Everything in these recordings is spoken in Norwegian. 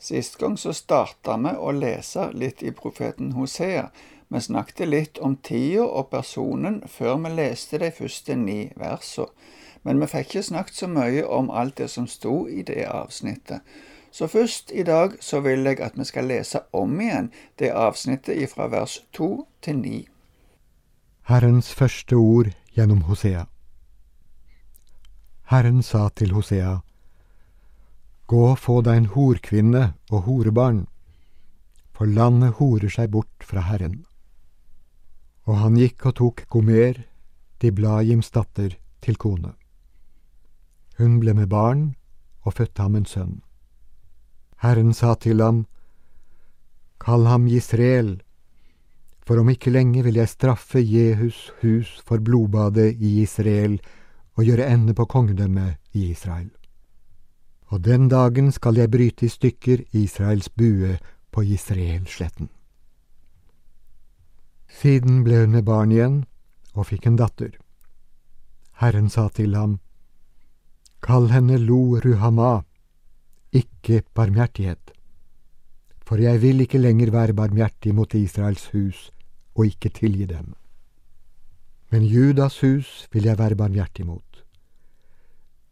Sist gang så starta vi å lese litt i profeten Hosea. Vi snakket litt om tida og personen før vi leste de første ni versene. Men vi fikk ikke snakket så mye om alt det som sto i det avsnittet. Så først i dag så vil jeg at vi skal lese om igjen det avsnittet fra vers to til ni. Herrens første ord gjennom Hosea. Herren sa til Hosea, Gå og få deg en horkvinne og horebarn, for landet horer seg bort fra Herren. Og han gikk og tok Gomer, Diblajims datter, til kone. Hun ble med barn og fødte ham en sønn. Herren sa til ham, Kall ham Israel, for om ikke lenge vil jeg straffe Jehus hus for blodbadet i Israel og gjøre ende på kongedømmet i Israel og den dagen skal jeg bryte i stykker Israels bue på Israelsletten. Siden ble hun med barn igjen og fikk en datter. Herren sa til ham, Kall henne Lo Ruhama, ikke barmhjertighet, for jeg vil ikke lenger være barmhjertig mot Israels hus og ikke tilgi dem. Men Judas hus vil jeg være barmhjertig mot.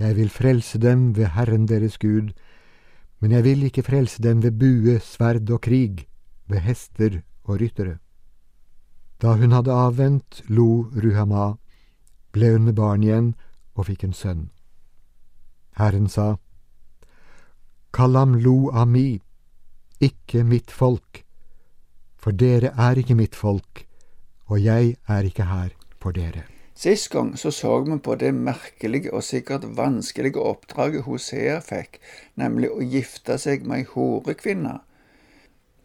Jeg vil frelse dem ved Herren deres Gud, men jeg vil ikke frelse dem ved bue, sverd og krig, ved hester og ryttere. Da hun hadde avvent, lo Ruhama, ble hun med barn igjen og fikk en sønn. Herren sa, Kall ham Lo Ami, ikke mitt folk, for dere er ikke mitt folk, og jeg er ikke her for dere. Sist gang så så vi på det merkelige og sikkert vanskelige oppdraget Hosea fikk, nemlig å gifte seg med ei horekvinne.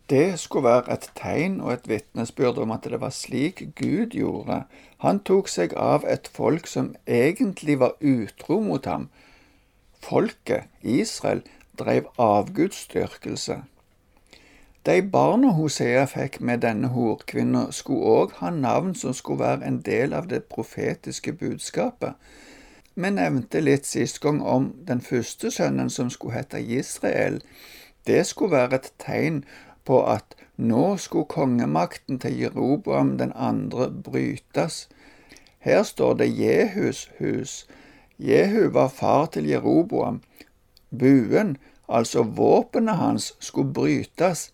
Det skulle være et tegn og et vitnesbyrd om at det var slik Gud gjorde. Han tok seg av et folk som egentlig var utro mot ham. Folket, Israel, drev avgudsdyrkelse. De barna Hosea fikk med denne horkvinna, skulle òg ha navn som skulle være en del av det profetiske budskapet. Vi nevnte litt sist gang om den første sønnen som skulle hete Israel. Det skulle være et tegn på at nå skulle kongemakten til Jeroboam den andre brytes. Her står det Jehus hus. Jehu var far til Jeroboam. Buen, altså våpenet hans, skulle brytes.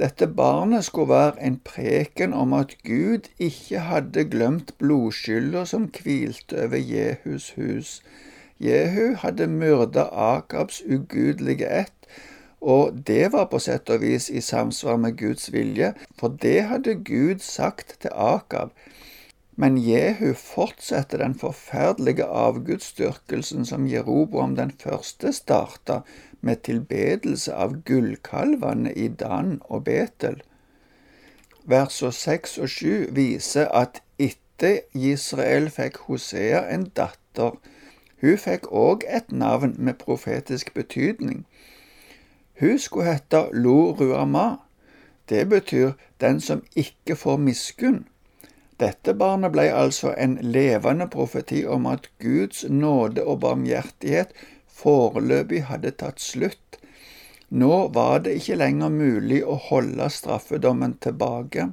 Dette barnet skulle være en preken om at Gud ikke hadde glemt blodskylda som hvilte over Jehus hus. Jehu hadde myrda Akabs ugudelige ett, og det var på sett og vis i samsvar med Guds vilje, for det hadde Gud sagt til Akab. Men Jehu fortsetter den forferdelige avgudsdyrkelsen som Jeroboam den første starta, med tilbedelse av gullkalvene i Dan og Betel. Versene seks og sju viser at etter Israel fikk Hosea en datter. Hun fikk òg et navn med profetisk betydning. Hun skulle hete Lo Ruama. Det betyr den som ikke får miskunn. Dette barnet ble altså en levende profeti om at Guds nåde og barmhjertighet foreløpig hadde tatt slutt. Nå var det ikke lenger mulig å holde straffedommen tilbake.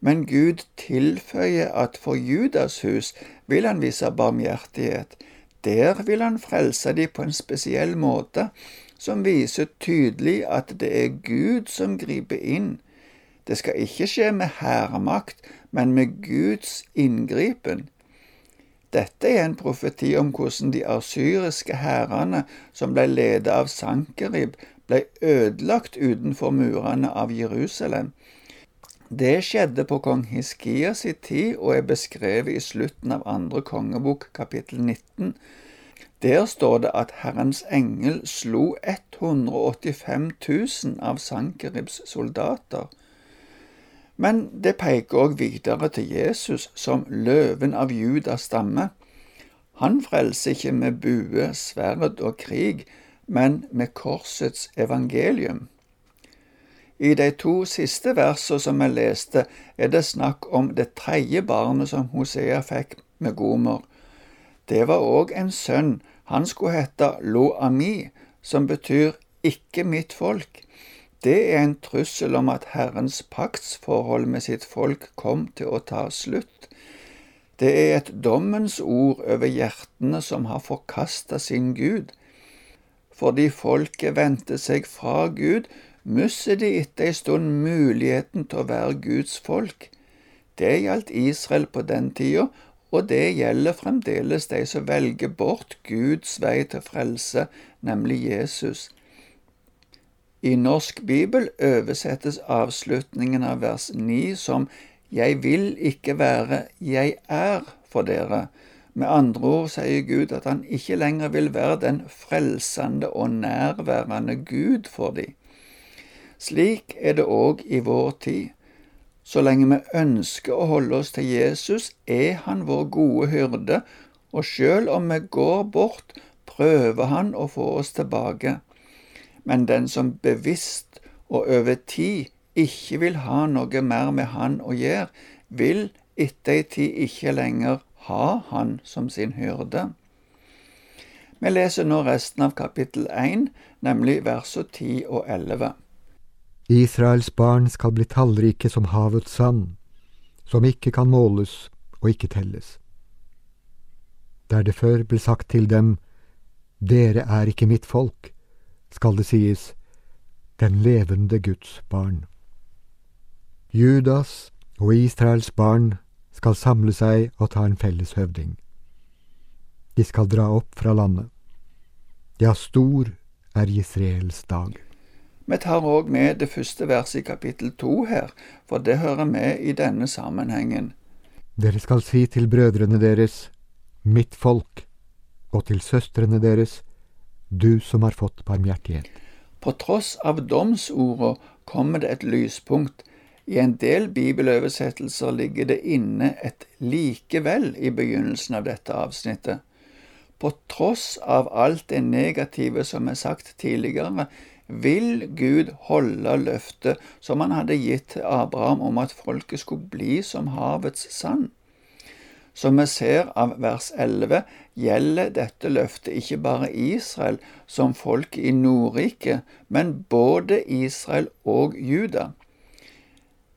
Men Gud tilføyer at for Judas hus vil han vise barmhjertighet. Der vil han frelse de på en spesiell måte, som viser tydelig at det er Gud som griper inn. Det skal ikke skje med hærmakt, men med Guds inngripen. Dette er en profeti om hvordan de asyriske hærene, som ble ledet av Sankerib, ble ødelagt utenfor murene av Jerusalem. Det skjedde på kong Hiskias i tid og er beskrevet i slutten av andre kongebok, kapittel 19. Der står det at Herrens engel slo 185 000 av Sankeribs soldater. Men det peker òg videre til Jesus som løven av Judas stamme. Han frelser ikke med bue, sverd og krig, men med korsets evangelium. I de to siste versene som vi leste, er det snakk om det tredje barnet som Hosea fikk med Gomer. Det var òg en sønn. Han skulle hete Lo-ami, som betyr ikke mitt folk, det er en trussel om at Herrens paktsforhold med sitt folk kom til å ta slutt. Det er et dommens ord over hjertene som har forkasta sin Gud. Fordi folket vendte seg fra Gud, mister de etter ei stund muligheten til å være Guds folk. Det gjaldt Israel på den tida, og det gjelder fremdeles de som velger bort Guds vei til frelse, nemlig Jesus. I norsk bibel oversettes avslutningen av vers 9 som Jeg vil ikke være, jeg er for dere. Med andre ord sier Gud at han ikke lenger vil være den frelsende og nærværende Gud for dem. Slik er det òg i vår tid. Så lenge vi ønsker å holde oss til Jesus, er han vår gode hyrde, og sjøl om vi går bort, prøver han å få oss tilbake. Men den som bevisst og over tid ikke vil ha noe mer med han å gjøre, vil etter ei tid ikke lenger ha han som sin hyrde. Vi leser nå resten av kapittel 1, nemlig versene 10 og 11. Israels barn skal bli tallrike som havets sand, som ikke kan måles og ikke telles. Der det før ble sagt til dem, Dere er ikke mitt folk, skal det sies, Den levende Guds barn. Judas og Israels barn skal samle seg og ta en felles høvding. De skal dra opp fra landet. Ja, stor er Israels dag. Vi tar òg med det første verset i kapittel to her, for det hører med i denne sammenhengen. Dere skal si til brødrene deres, mitt folk, og til søstrene deres, du som har fått barmhjertighet. På tross av domsorda kommer det et lyspunkt. I en del bibeloversettelser ligger det inne et likevel i begynnelsen av dette avsnittet. På tross av alt det negative som er sagt tidligere, vil Gud holde løftet som han hadde gitt til Abraham om at folket skulle bli som havets sand. Som vi ser av vers 11, gjelder dette løftet ikke bare Israel som folk i Nordriket, men både Israel og Juda.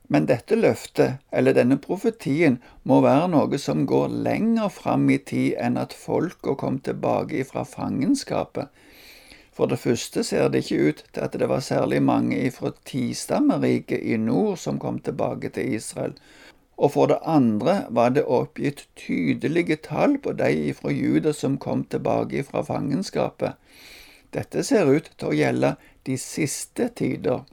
Men dette løftet, eller denne profetien, må være noe som går lenger fram i tid enn at folka kom tilbake fra fangenskapet. For det første ser det ikke ut til at det var særlig mange ifra tistammeriket i nord som kom tilbake til Israel, og for det andre var det oppgitt tydelige tall på de fra Juda som kom tilbake fra fangenskapet. Dette ser ut til å gjelde de siste tider.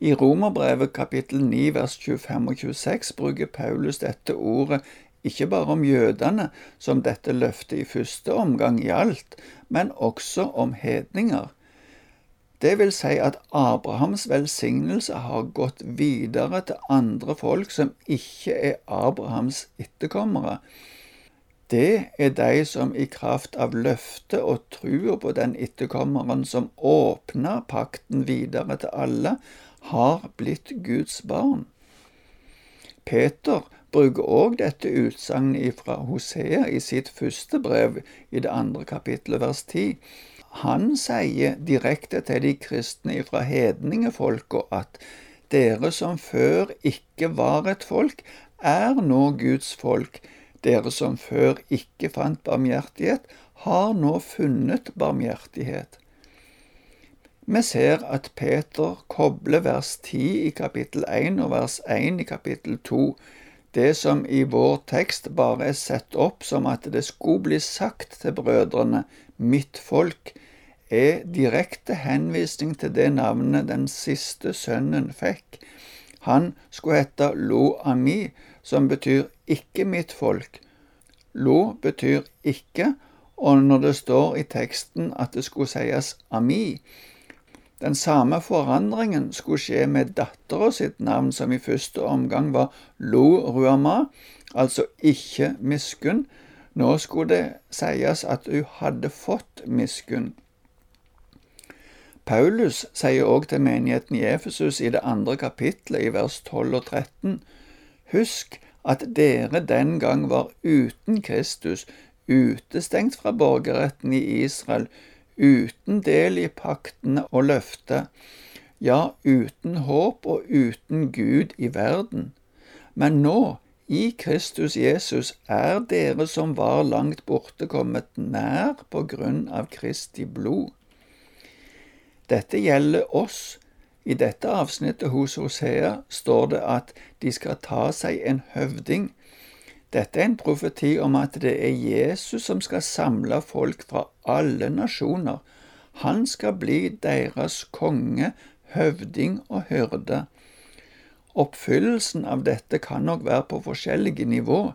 I Romerbrevet kapittel 9 vers 25 og 26 bruker Paulus dette ordet ikke bare om jødene, som dette løftet i første omgang gjaldt, men også om hedninger. Det vil si at Abrahams velsignelse har gått videre til andre folk som ikke er Abrahams etterkommere. Det er de som i kraft av løftet og trua på den etterkommeren som åpna pakten videre til alle, har blitt Guds barn. Peter bruker òg dette utsagnet fra Hosea i sitt første brev i det andre kapittelet, vers 10. Han sier direkte til de kristne fra hedningefolka at dere som før ikke var et folk, er nå Guds folk. Dere som før ikke fant barmhjertighet, har nå funnet barmhjertighet. Vi ser at Peter kobler vers 10 i kapittel 1 og vers 1 i kapittel 2 det som i vår tekst bare er sett opp som at det skulle bli sagt til brødrene, mitt folk, er direkte henvisning til det navnet den siste sønnen fikk. Han skulle hete Lo Ami, som betyr ikke mitt folk. Lo betyr ikke, og når det står i teksten at det skulle sies Ami, den samme forandringen skulle skje med dattera sitt navn, som i første omgang var Lo Ruama, altså ikke miskunn. Nå skulle det sies at hun hadde fått miskunn. Paulus sier også til menigheten i Efesus i det andre kapitlet, i vers 12 og 13, Husk at dere den gang var uten Kristus, utestengt fra borgerretten i Israel, uten del i paktene og løftet, ja, uten håp og uten Gud i verden. Men nå, i Kristus Jesus, er dere som var langt borte, kommet nær på grunn av Kristi blod. Dette gjelder oss. I dette avsnittet hos Hosea står det at de skal ta seg en høvding. Dette er en profeti om at det er Jesus som skal samle folk fra alle nasjoner. Han skal bli deres konge, høvding og hyrde. Oppfyllelsen av dette kan nok være på forskjellige nivå.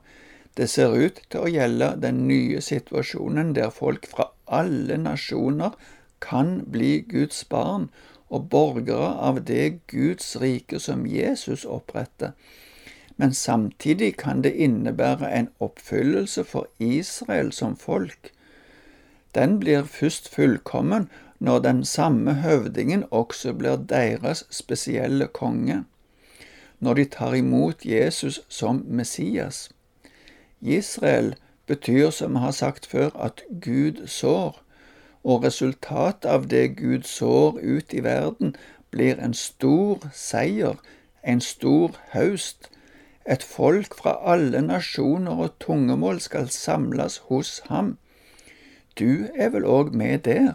Det ser ut til å gjelde den nye situasjonen der folk fra alle nasjoner kan bli Guds barn og borgere av det Guds rike som Jesus oppretter. Men samtidig kan det innebære en oppfyllelse for Israel som folk. Den blir først fullkommen når den samme høvdingen også blir deres spesielle konge, når de tar imot Jesus som Messias. Israel betyr, som vi har sagt før, at Gud sår, og resultatet av det Gud sår ut i verden, blir en stor seier, en stor haust. Et folk fra alle nasjoner og tungemål skal samles hos ham. Du er vel òg med der?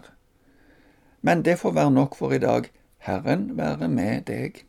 Men det får være nok for i dag. Herren være med deg.